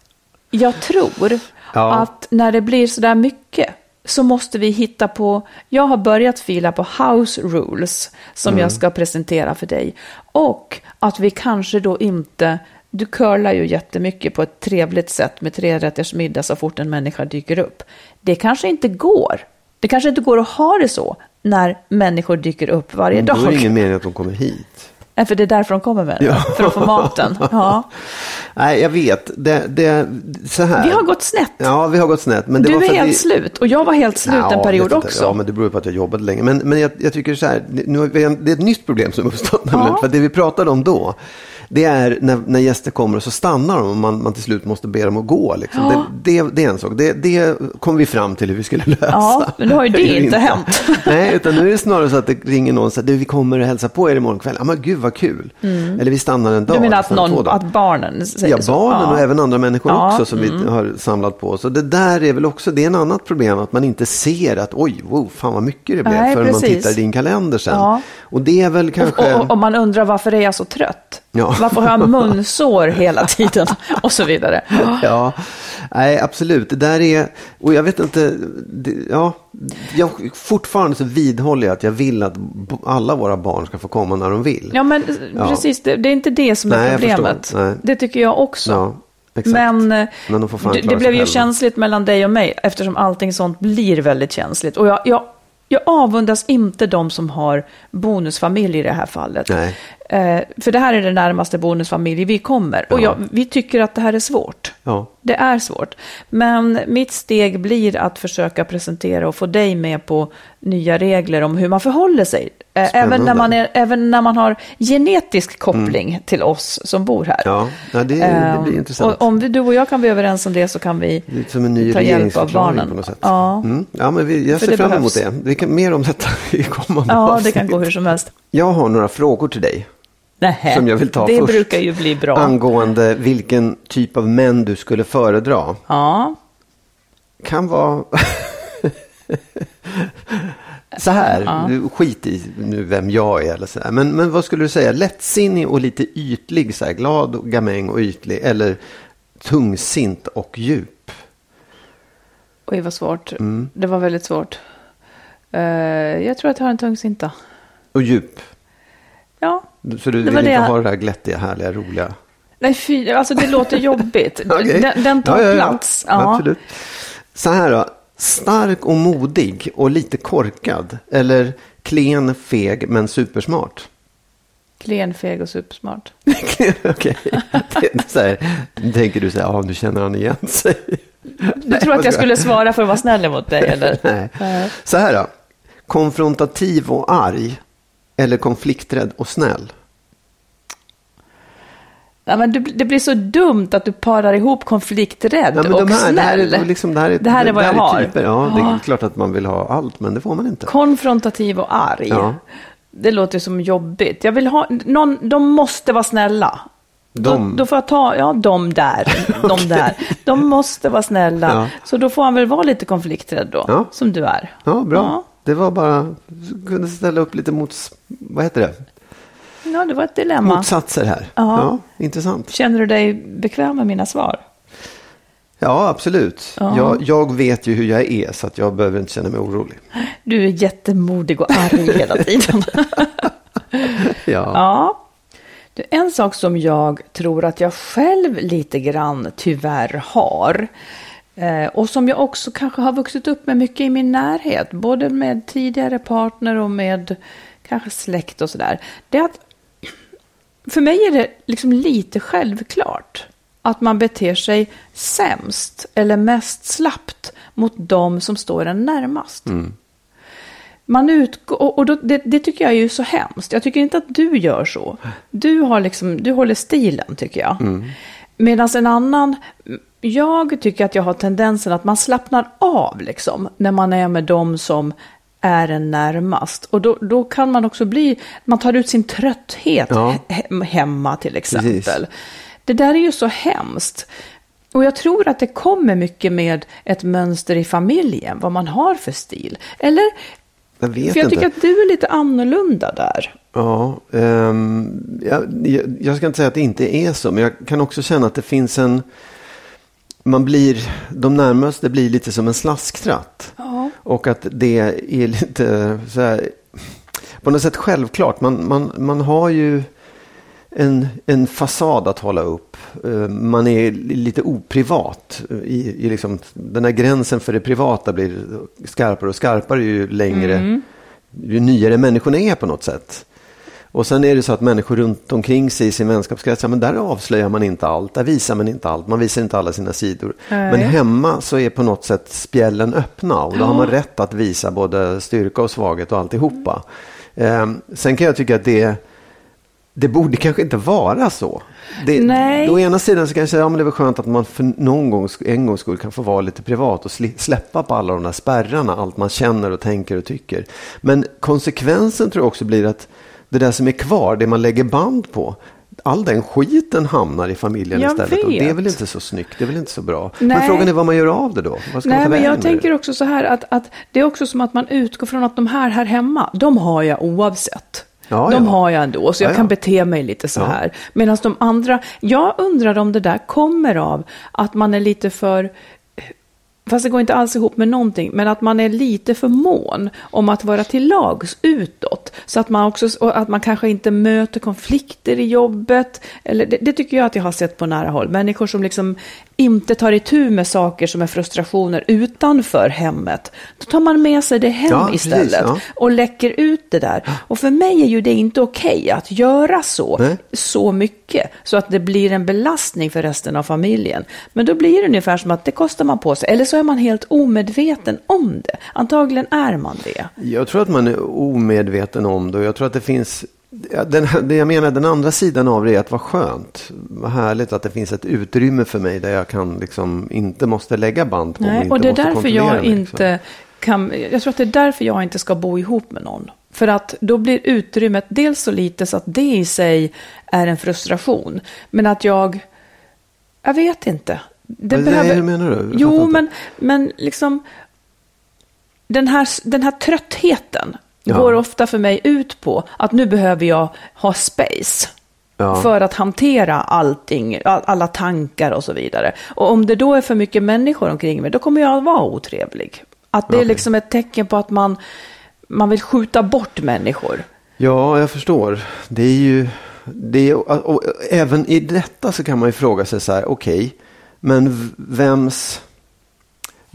jag tror Ja. att när det blir så där mycket så måste vi hitta på, jag har börjat fila på house rules som jag ska presentera för dig. Och att vi kanske då inte, du curlar ju jättemycket på ett trevligt sätt med tre rätters middag så fort en människa dyker upp. Det kanske inte går. Det kanske inte går att ha det så när människor dyker upp varje Men Då är dag. det ingen mening att de kommer hit. Nej, för det är därför de kommer med det, Ja. för att få maten. (laughs) Ja. Nej, jag vet. Det, det, så här. Vi har gått snett. Ja, vi har gått snett. Men det du var är helt vi... slut och jag var helt slut Ja, en period också. Ja, men det beror på att jag jobbade länge. Men, men jag, jag tycker så här, nu det är ett nytt problem som uppstått. nämligen, För det vi pratade om då, det är när, när gäster kommer och så stannar de och man, man till slut måste be dem att gå. Liksom. Ja. Det, det, det är en sak. Det, det kom vi fram till hur vi skulle lösa. Ja, men nu har ju det (laughs) inte hänt. (laughs) Nej, utan nu är det snarare så att det ringer någon och säger vi kommer och hälsa på er imorgon kväll. Ja, men gud vad kul. Eller vi stannar en dag. Mm. Du menar att, två någon, att barnen säger Ja, så? barnen och Ja. även andra människor Ja, också som mm. vi har samlat på. Så det där är väl också, det är en annat problem att man inte ser att oj, wow, fan vad mycket det blev Nej, förrän man tittar i din kalender sen. Ja. Och det är väl kanske... Och, och, och man undrar varför är jag så trött? Ja. Varför har jag munsår hela tiden? (laughs) Och så vidare. Ja, nej absolut. Det där är, och jag vet inte, det, ja, jag, fortfarande så vidhåller jag att jag vill att alla våra barn ska få komma när de vill. Ja, men Ja. precis. Det, det är inte det som är Nej, problemet. Det tycker jag också. Ja, exakt. Men, eh, Men de det, blev ju känsligt mellan dig och mig eftersom allting sånt blir väldigt känsligt. Och jag, jag, jag avundas inte de som har bonusfamilj i det här fallet. Nej. Eh, för det här är den närmaste bonusfamilj vi kommer. Och Ja. jag, vi tycker att det här är svårt. Ja. Det är svårt. Men mitt steg blir att försöka presentera och få dig med på nya regler om hur man förhåller sig. Eh, Även när, man är, även när man har genetisk koppling till oss som bor här. Mm. Ja, ja det, det blir intressant. Och om vi, du och jag kan bli överens om det så kan vi ta hjälp av barnen. på något sätt. Ja. Mm. ja men vi, jag ser det fram emot behövs. det. Vi kan mer om detta i kommande ja, det avsnitt. kan gå hur som helst. Jag har några frågor till dig. Nähä, Som jag vill ta det först. brukar ju bli bra. Angående vilken typ av män du skulle föredra. ja, Kan vara... (laughs) så här, du, skit i nu vem jag är eller så här. Men, men vad skulle du säga? Lättsinnig och lite ytlig, så här, glad och gamäng och ytlig. Eller tungsint och djup. oj vad svårt. Mm. Det var väldigt svårt. Eh, jag tror att jag har en tungsinta. Och djup. Ja, Så du Det vill inte det jag- ha det här glättiga, härliga, roliga? nej fy, alltså det låter jobbigt. (laughs) Okej. den, den tar Ja, ja, ja. plats. Absolut. Så här då. Stark och modig och lite korkad. Eller klen, feg men supersmart. Klen, feg och supersmart. (laughs) Okej. Nu tänker du så här, ja nu känner han igen sig. Du tror att jag skulle svara för att vara snäll mot dig (laughs) eller? Nej. Så här då. Konfrontativ och arg. Eller konflikträdd och snäll. Ja, men det, blir så dumt att du parar ihop konflikträdd Ja, och de här, det, här snäll. är, liksom, det, här är, Det här är vad jag har. Typer. Ja, det är klart att man vill ha allt, men det får man inte. Konfrontativ och arg. Ja. Det låter som jobbigt. Jag vill ha, någon, de måste vara snälla. De. Då, då får jag ta, ja de där, de (laughs) där. De måste vara snälla. Ja. Så då får han väl vara lite konflikträdd då, Ja. som du är. Ja, bra. Ja. Det var bara, kunde ställa upp lite mot, vad heter det? Ja, det var ett dilemma. Motsatser här. Ja. Ja, intressant. Känner du dig bekväm med mina svar? Ja, absolut. Ja. Jag, jag vet ju hur jag är, så att jag behöver inte känna mig orolig. Du är jättemodig och arg hela tiden. (laughs) Ja. Ja. Du, en sak som jag tror att jag själv lite grann tyvärr har och som jag också kanske har vuxit upp med mycket i min närhet, både med tidigare partner och med kanske släkt och sådär. Det är att för mig är det liksom lite självklart att man beter sig sämst eller mest slappt mot de som står en närmast. Man utgår, och då, det, det tycker jag är ju så hemskt. Jag tycker inte att du gör så. Du, har liksom, du håller stilen tycker jag. Medan en annan, jag tycker att jag har tendensen att man slappnar av liksom, när man är med dem som är en närmast. Och då, då kan man också bli, man tar ut sin trötthet Ja. he- hemma till exempel. Precis. Det där är ju så hemskt. Och jag tror att det kommer mycket med ett mönster i familjen, vad man har för stil. Eller, Jag vet för jag inte. tycker att du är lite annorlunda där. Ja, ehm, jag, jag, jag ska inte säga att det inte är så, men jag kan också känna att det finns en... Man blir, de närmaste blir lite som en slasktratt. Ja. Och att det är lite så här, på något sätt självklart. Man, man, man har ju en, en fasad att hålla upp. Eh, Man är lite oprivat. I, i liksom, den här gränsen för det privata blir skarpare och skarpare ju längre, ju nyare människorna är på något sätt. Och sen är det så att människor runt omkring sig i sin vänskapskrets, men där avslöjar man inte allt, där visar man inte allt, man visar inte alla sina sidor. Nej. Men hemma så är på något sätt spjällen öppna och då har man rätt att visa både styrka och svaghet och alltihopa. Eh, sen kan jag tycka att det det borde kanske inte vara så. Det, Nej. Å ena sidan så kan jag säga, ja men det är skönt att man för någon gång, en gång skull kan få vara lite privat och släppa på alla de där spärrarna, allt man känner och tänker och tycker. Men konsekvensen tror jag också blir att det där som är kvar, det man lägger band på, all den skiten hamnar i familjen Jag istället. Och det är vet. väl inte så snyggt, det är väl inte så bra. Men Nej. frågan är vad man gör av det då? Vad ska man Nej, ta men jag tänker det? också så här att, att det är också som att man utgår från att de här här hemma, de har jag oavsett. Ja, de ja. har jag ändå, så jag Ja, kan bete mig lite så här. Medan de andra, jag undrar om det där kommer av att man är lite för Fast det går inte alls ihop med någonting, men att man är lite för mån om att vara till lags utåt. Så att man också, och att man kanske inte möter konflikter i jobbet. Eller det, det tycker jag att jag har sett på nära håll. Människor som liksom inte tar itu med saker som är frustrationer utanför hemmet. Då tar man med sig det hem Ja, precis, istället ja. och läcker ut det där. Och för mig är ju det inte okej att göra så, Nej. så mycket. Så att det blir en belastning för resten av familjen. Men då blir det ungefär som att det kostar man på sig. Eller så är man helt omedveten om det. Antagligen är man det. Jag tror att man är omedveten om det och jag tror att det finns den, det jag menar, den andra sidan av det är att vara skönt. Vad härligt att det finns ett utrymme för mig där jag kan liksom inte måste lägga band på mig. Nej, inte och det är därför jag mig, liksom. inte kan, jag tror att det är därför jag inte ska bo ihop med någon. För att då blir utrymmet dels så lite så att det i sig är en frustration. Men att jag, jag vet inte. Det Vad- behöver, hur menar du? Jo, men, men liksom den här, den här tröttheten Ja. går ofta för mig ut på att nu behöver jag ha space. Ja. För att hantera allting, all- alla tankar och så vidare. Och om det då är för mycket människor omkring mig, då kommer jag att vara otrevlig. Att det är Okej. liksom ett tecken på att man, man vill skjuta bort människor. Ja, jag förstår. Det är ju, det är, även i detta så kan man ju fråga sig så här, okej, men v- vems...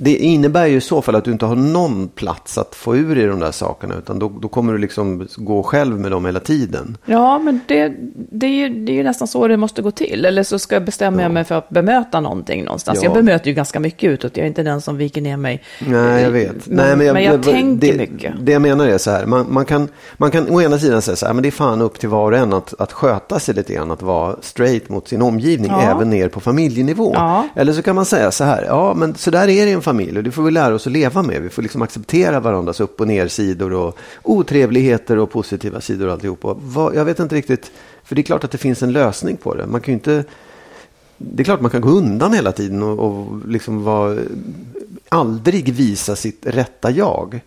Det innebär ju i så fall att du inte har någon plats att få ur i de där sakerna, utan då, då kommer du liksom gå själv med dem hela tiden. Ja, men det, det, är ju, det är ju nästan så det måste gå till. Eller så ska jag bestämma mig för att bemöta någonting någonstans. Ja. Jag bemöter ju ganska mycket utåt. Jag är inte den som viker ner mig. Nej, jag vet. Men, Nej, men jag, tänker det, mycket. Det jag menar är så här, man, man, kan, man kan å ena sidan säga så här, men det är fan upp till var och en att, att sköta sig lite grann, att vara straight mot sin omgivning, Ja. även ner på familjenivå. Ja. Eller så kan man säga så här, ja men så där är det en familj och det får vi lära oss att leva med. Vi får liksom acceptera varandras upp och ner sidor och otrevligheter och positiva sidor och alltihop. Och vad, jag vet inte riktigt, för det är klart att det finns en lösning på det. Man kan inte det är klart man kan gå undan hela tiden och, och liksom vara, aldrig visa sitt rätta jag.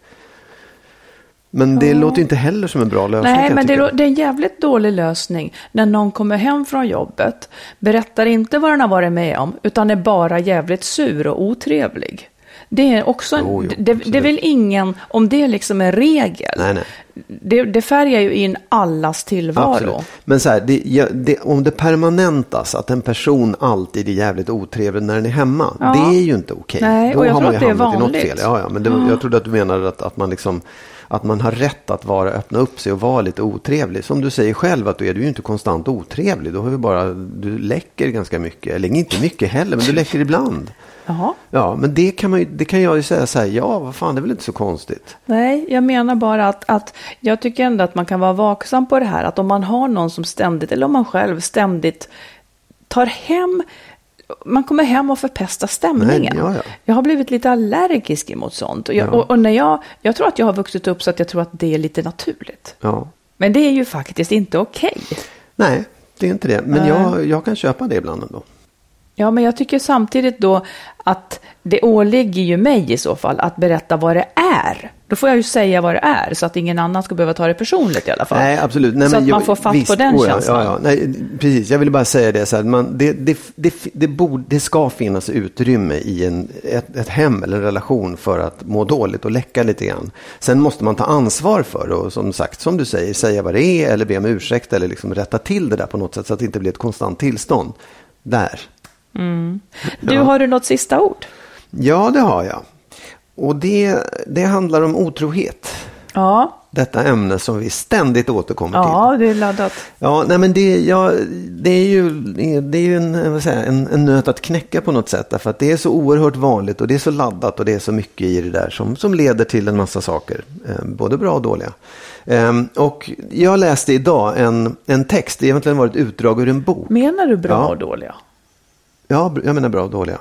Men det låter ju inte heller som en bra lösning. Nej, men det, det är en jävligt dålig lösning när någon kommer hem från jobbet, berättar inte vad den har varit med om, utan är bara jävligt sur och otrevlig. Det är också Jo, jo, det, det vill ingen, om det liksom är regel, Nej, nej. Det, det färgar ju in allas tillvaro. Absolut. Men så här, det, det, om det permanentas att en person alltid är jävligt otrevlig när den är hemma. Ja. Det är ju inte okej. Nej, Då och jag har tror man att ju det är i något fel. Ja, ja, men det, jag trodde att du menade att, att man liksom att man har rätt att vara, öppna upp sig och vara lite otrevlig. Som du säger själv att du är du ju inte konstant otrevlig. Då har vi bara, du läcker ganska mycket. Eller inte mycket heller, men du läcker ibland. Jaha. Ja, men det kan, man ju, det kan jag ju säga så här, ja, vad fan, det är väl inte så konstigt. Nej, jag menar bara att, att jag tycker ändå att man kan vara vaksam på det här. Att om man har någon som ständigt, eller om man själv ständigt tar hem, man kommer hem och förpestar stämningen. Nej, ja, ja. Jag har blivit lite allergisk emot sånt. Och, jag, Ja. och, och när jag, jag tror att jag har vuxit upp så att jag tror att det är lite naturligt. Men det är ju faktiskt inte okej. Nej, det är inte det. Men jag, jag kan köpa det ibland ändå. Ja, men jag tycker samtidigt då att det åligger ju mig i så fall att berätta vad det är. Då får jag ju säga vad det är så att ingen annan ska behöva ta det personligt i alla fall. Nej, absolut. Nej, så att jag- man får fatt visst, på den oh känslan. Ja, ja. Nej, precis, jag ville bara säga det. Så här, man, det, det, det, det, borde, det ska finnas utrymme i en, ett, ett hem eller en relation för att må dåligt och läcka lite grann. Sen måste man ta ansvar för det och som sagt, som du säger, säga vad det är eller be om ursäkt eller liksom rätta till det där på något sätt så att det inte blir ett konstant tillstånd. Där. Du, Ja. har du något sista ord? Ja, det har jag. Och det, det handlar om otrohet. Ja, Detta ämne som vi ständigt återkommer till. ja det är laddat. Ja, nej men det, ja, det är ju, det är ju en, säger, en, en nöt att knäcka på något sätt. Därför att det är så oerhört vanligt och det är så laddat och det är så mycket i det där som, som leder till en massa saker. Eh, både bra och dåliga. Eh, och jag läste idag en, en text, det har egentligen varit utdrag ur en bok. Menar du bra Ja. och dåliga? Ja, jag menar bra och dåliga.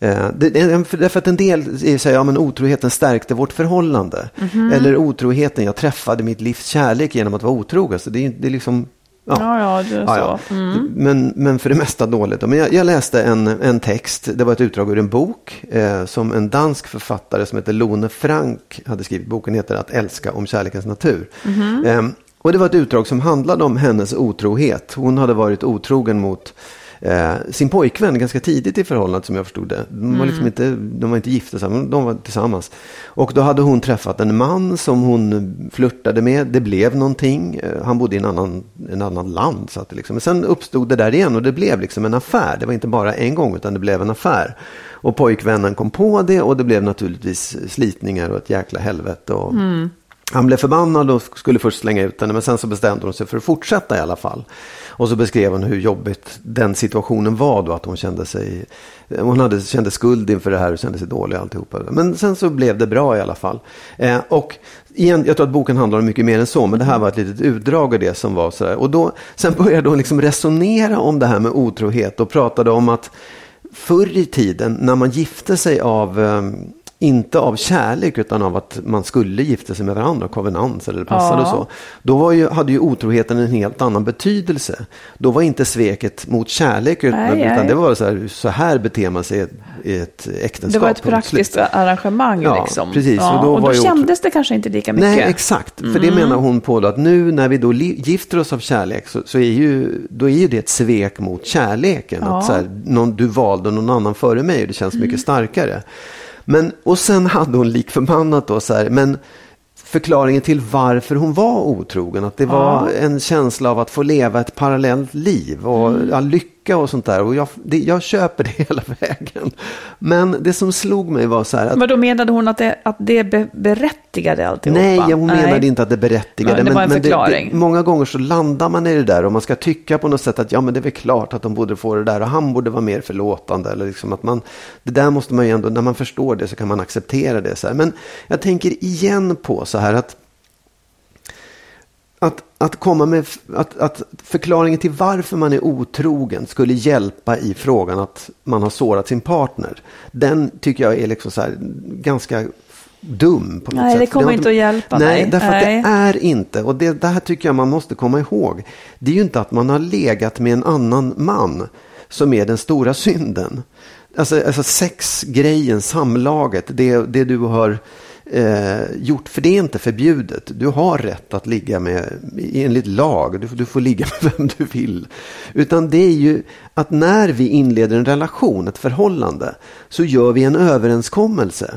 Eh, det, det, för- därför att en del säger ja, men otroheten stärkte vårt förhållande. Eller otroheten, jag träffade mitt livs kärlek genom att vara otrogen. Så det är, det är liksom... Ja, ja, Ja, så. ja. Men, men för det mesta dåligt. Men jag, jag läste en, en text, det var ett utdrag ur en bok eh, som en dansk författare som heter Lone Frank hade skrivit. Boken heter Att älska om kärlekens natur. Eh, och det var ett utdrag som handlade om hennes otrohet. Hon hade varit otrogen mot eh, sin pojkvän ganska tidigt i förhållandet som jag förstod det. De var, liksom inte, de var inte gifta, så men de var tillsammans. Och då hade hon träffat en man som hon flörtade med. Det blev någonting. Eh, Han bodde i en annan, en annan land. Så att liksom. Men sen uppstod det där igen och det blev liksom en affär. Det var inte bara en gång utan det blev en affär. Och pojkvännen kom på det och det blev naturligtvis slitningar och ett jäkla helvete. Och, han blev förbannad och skulle först slänga ut henne men sen så bestämde hon sig för att fortsätta i alla fall. Och så beskrev hon hur jobbigt den situationen var då att hon kände sig hon hade, kände skuld inför det här och kände sig dålig och alltihopa. Men sen så blev det bra i alla fall. Eh, och igen, jag tror att boken handlar om mycket mer än så, men det här var ett litet utdrag av det som var sådär. Och då, sen började hon liksom resonera om det här med otrohet och pratade om att förr i tiden när man gifte sig av eh, inte av kärlek utan av att man skulle gifta sig med varandra, kovenans eller passade Ja. så. Då ju, hade ju otroheten en helt annan betydelse. Då var inte sveket mot kärlek utan, Nej, utan nej. det var så här, så här beter man sig i ett, i ett äktenskap. Det var ett praktiskt arrangemang. Ja, liksom. precis. Ja, Och då och då ju otro- kändes det kanske inte lika mycket. Nej, exakt. För det menar hon på då att nu när vi då gifter oss av kärlek så, så är, ju, då är ju det ett svek mot kärleken. Ja. Att så här, någon, du valde någon annan före mig och det känns mycket starkare. Men, och sen hade hon lik förbannat då så här, men förklaringen till varför hon var otrogen. Att det var en känsla av att få leva ett parallellt liv och ja, lycka och sånt där. Och jag, det, jag köper det (laughs) hela vägen. Men det som slog mig var så här att Men då menade hon att det, att det be, berättigade alltihopa? Nej, hon menade Nej. inte att det berättigade. Nej, det var en men förklaring. Det, många gånger så landar man i det där och man ska tycka på något sätt att ja, men det är väl klart att de borde få det där och han borde vara mer förlåtande. Eller liksom att man, det där måste man ju ändå, när man förstår det så kan man acceptera det. Så här. Men jag tänker igen på så här att att, att komma med att, att förklaringen till varför man är otrogen skulle hjälpa i frågan att man har sårat sin partner. Den tycker jag är liksom så här ganska dum på något Nej, sätt. det För kommer inte att hjälpa Nej, dig. därför Nej. att det är inte, och det, det här tycker jag man måste komma ihåg. Det är ju inte att man har legat med en annan man som är den stora synden. Alltså, alltså sexgrejen, samlaget, det, det du har eh, gjort, för det är inte förbjudet. Du har rätt att ligga med, enligt lag, du, du får ligga (laughs) med vem du vill. Utan det är ju att när vi inleder en relation, ett förhållande, så gör vi en överenskommelse.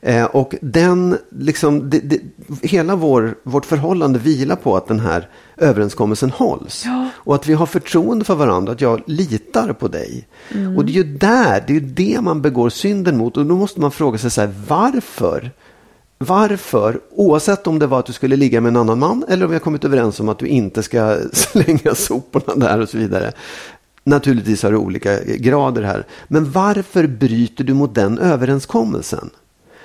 Eh, och den, liksom, det, det, hela vår, vårt förhållande vilar på att den här överenskommelsen hålls. Och att vi har förtroende för varandra, att jag litar på dig. Och det är ju där, det är ju det man begår synden mot. Och då måste man fråga sig så här, varför? Varför, oavsett om det var att du skulle ligga med en annan man eller om vi har kommit överens om att du inte ska (laughs) slänga soporna där och så vidare. Naturligtvis har du olika grader här. Men varför bryter du mot den överenskommelsen?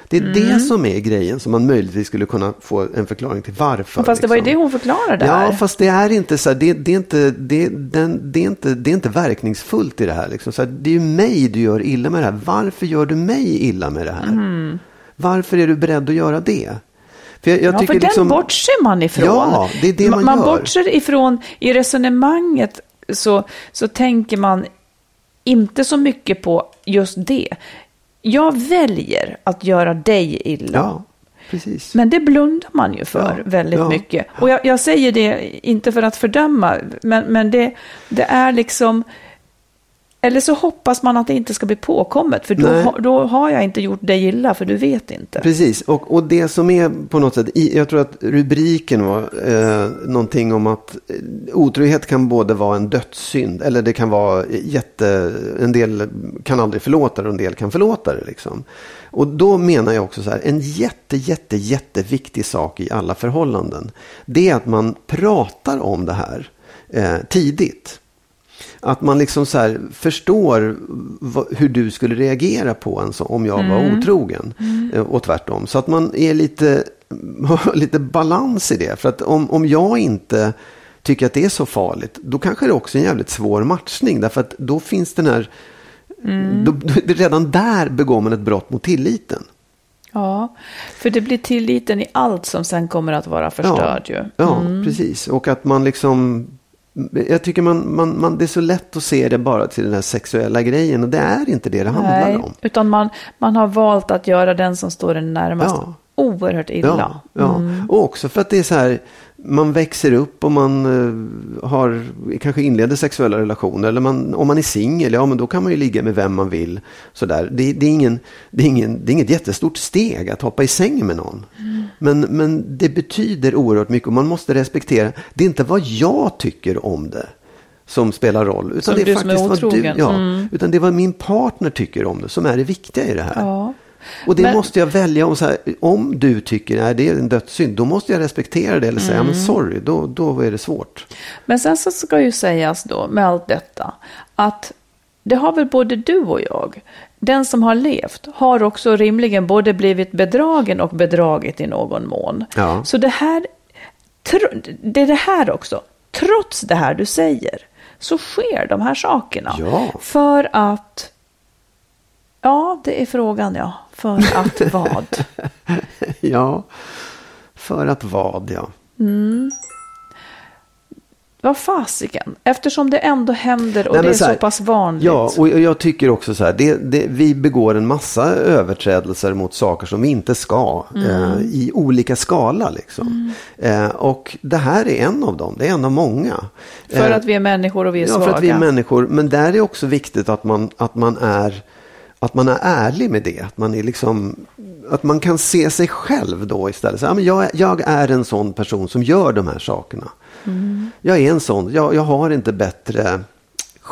Det är det som är grejen som man möjligtvis skulle kunna få en förklaring till varför. Fast det var ju liksom. det hon förklarade Ja, här. fast det är inte så här, det, det, är inte, det, den, det, är inte, det är inte verkningsfullt i det här. Liksom. Så här, det är ju mig du gör illa med det här. Varför gör du mig illa med det här? Varför är du beredd att göra det? För jag, jag Ja, tycker för liksom, den bortser man ifrån. Ja, det är det man man gör. bortser ifrån, i resonemanget så, så tänker man inte så mycket på just det. Jag väljer att göra dig illa. Ja, precis. Men det blundar man ju för Ja, väldigt ja. mycket. Och jag, jag säger det inte för att fördöma, men, men det, det är liksom... Eller så hoppas man att det inte ska bli påkommet, för då, ha, då har jag inte gjort dig illa, för du vet inte. Precis, och, och det som är på något sätt, jag tror att rubriken var eh, någonting om att eh, otrohet kan både vara en dödssynd, eller det kan vara jätte, en del kan aldrig förlåta det och en del kan förlåta det. Liksom. Och då menar jag också så här, en jätte, jätte, jätteviktig sak i alla förhållanden, det är att man pratar om det här eh, tidigt. Att man liksom så här förstår hur du skulle reagera på en så, om jag var otrogen. eh, Och tvärtom. Så att man är lite, har (laughs) lite balans i det. För att om, om jag inte tycker att det är så farligt. Då kanske det också är en jävligt svår matchning. Därför att då finns den här... Då, då, redan där begår man ett brott mot tilliten. Ja, för det blir tilliten i allt som sen kommer att vara förstörd ju. Ja, precis. Och att man liksom... Jag tycker man, man, man, det är så lätt att se det bara till den här sexuella grejen. Och det är inte det det handlar Nej, om. utan man, man har valt att göra den som står en närmast Ja. oerhört illa. Ja, ja. och också för att det är så här, man växer upp och man eh, har, kanske inleder sexuella relationer. Eller man, om man är singel, ja men då kan man ju ligga med vem man vill. Så där. Det, det, är ingen, det, är ingen, det är inget jättestort steg att hoppa i säng med någon. Men, men det betyder oerhört mycket och man måste respektera, det är inte vad jag tycker om det som spelar roll. Utan Som det är som är faktiskt vad du, ja, Mm. Utan det är vad min partner tycker om det som är det viktiga i det här. Ja. Och det Men- måste jag välja om. Så här, om du tycker att det är en dödssynd, då måste jag respektera det eller säga, Mm. men sorry, då, då är det svårt. Men sen så ska ju sägas då med allt detta att det har väl både du och jag, den som har levt, har också rimligen både blivit bedragen och bedragit i någon mån. Ja. Så det här, det är det här också, trots det här du säger, så sker de här sakerna. Ja. För att, ja det är frågan ja, för att (laughs) vad? ja, för att vad, ja. Vad fasiken, eftersom det ändå händer och Nej, det är så här, så pass vanligt. Ja, och jag tycker också så här, det, det, vi begår en massa överträdelser mot saker som vi inte ska Mm. eh, i olika skala. Liksom. Eh, och det här är en av dem, det är en av många. För Eh, att vi är människor och vi är Ja, svaga. för att vi är människor. Men där är också viktigt att man, att man, är, att man är ärlig med det. Att man, är liksom, att man kan se sig själv då istället. Så, ja, men jag, jag är en sån person som gör de här sakerna. Mm. Jag är en sån. Jag, jag har inte bättre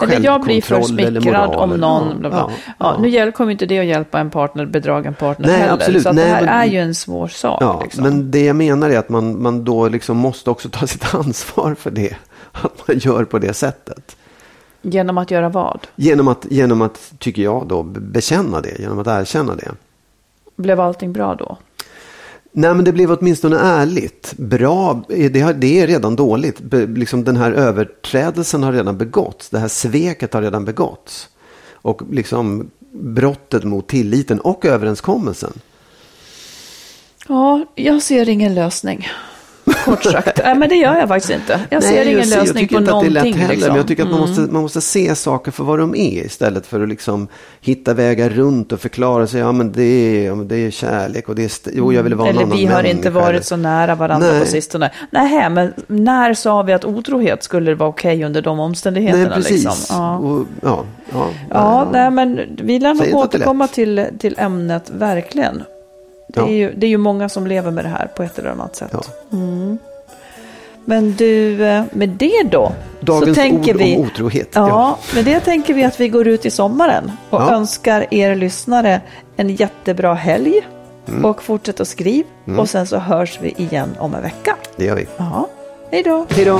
Eller jag blir för smickrad om någon. Bla bla. ja, Ja, ja. Nu kommer inte det att hjälpa en partner, bedragen partner Nej, heller. absolut. Så Nej, det här men- är ju en svår sak. Liksom. men det jag menar är att man, man då liksom måste också ta sitt (laughs) ansvar för det. Att man gör på det sättet. Genom att göra vad? Genom att, genom att, tycker jag då, bekänna det. Genom att erkänna det. Blev allting bra då? Nej, men det blev åtminstone ärligt. Bra, det, är redan dåligt. Be, liksom den här överträdelsen har redan begåtts. Det här sveket har redan begåtts. Och liksom brottet mot tilliten och överenskommelsen. Ja, jag ser ingen lösning. Kort sagt. Nej, men det gör jag faktiskt inte. Jag ser ingen just lösning jag på tycker inte att det är någonting. lätt heller. liksom. Men jag tycker att man, måste, man måste se saker för vad de är. Istället för att liksom hitta vägar runt och förklara sig. Ja men det är, ja, men det är kärlek och det är... Jo, jag vill vara Eller annan vi har inte varit så nära varandra Nej. på sistone. Nej, men när sa vi att otrohet skulle vara okej under de omständigheterna? Nej, precis. Liksom? Ja. Och, ja, ja, Ja, nej, men vi lär nog återkomma till, till ämnet, verkligen. Det, Ja. är ju, det är ju många som lever med det här på ett eller annat sätt. Ja. Men du, eh, med det då, Dagens så tänker ord vi... om otrohet. Ja, Ja. med det tänker vi att vi går ut i sommaren och Ja. önskar er lyssnare en jättebra helg. Mm. Och fortsätt att skriv. Och sen så hörs vi igen om en vecka. Det gör vi. Ja, hej då. Hej då.